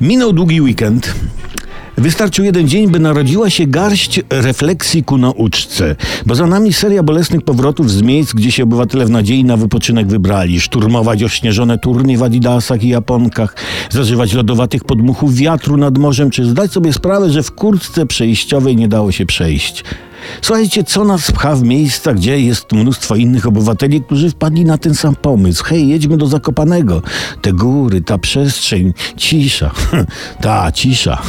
Minął długi weekend. Wystarczył jeden dzień, by narodziła się garść refleksji ku nauczce, bo za nami seria bolesnych powrotów z miejsc, gdzie się obywatele w nadziei na wypoczynek wybrali. Szturmować ośnieżone turnie w adidasach i japonkach, zażywać lodowatych podmuchów wiatru nad morzem, czy zdać sobie sprawę, że w kurtce przejściowej nie dało się przejść. Słuchajcie, co nas pcha w miejsca, gdzie jest mnóstwo innych obywateli, którzy wpadli na ten sam pomysł. Hej, jedźmy do Zakopanego. Te góry, ta przestrzeń, cisza. ta, cisza.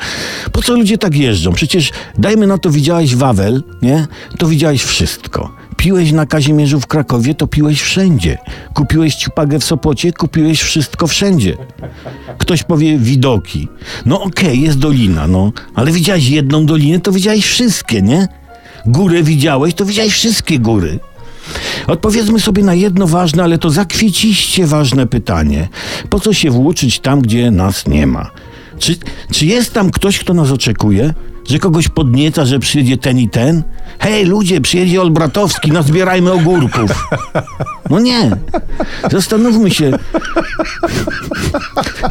po co ludzie tak jeżdżą? Przecież, dajmy na to, widziałeś Wawel, nie? To widziałeś wszystko. Piłeś na Kazimierzu w Krakowie, to piłeś wszędzie. Kupiłeś ciupagę w Sopocie, kupiłeś wszystko wszędzie. Ktoś powie widoki. No okej, okay, jest dolina, no. Ale widziałeś jedną dolinę, to widziałeś wszystkie, nie? Górę widziałeś, to widziałeś wszystkie góry. Odpowiedzmy sobie na jedno ważne, ale to zakwieciście ważne pytanie. Po co się włóczyć tam, gdzie nas nie ma? Czy, czy jest tam ktoś, kto nas oczekuje? Że kogoś podnieca, że przyjedzie ten i ten? Hej, ludzie, przyjedzie Olbratowski, nazbierajmy ogórków. No nie. Zastanówmy się,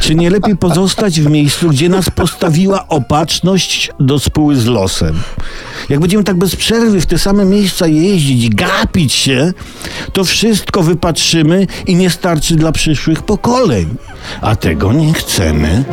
czy nie lepiej pozostać w miejscu, gdzie nas postawiła opatrzność do spóły z losem. Jak będziemy tak bez przerwy w te same miejsca jeździć, gapić się, to wszystko wypatrzymy i nie starczy dla przyszłych pokoleń. A tego nie chcemy.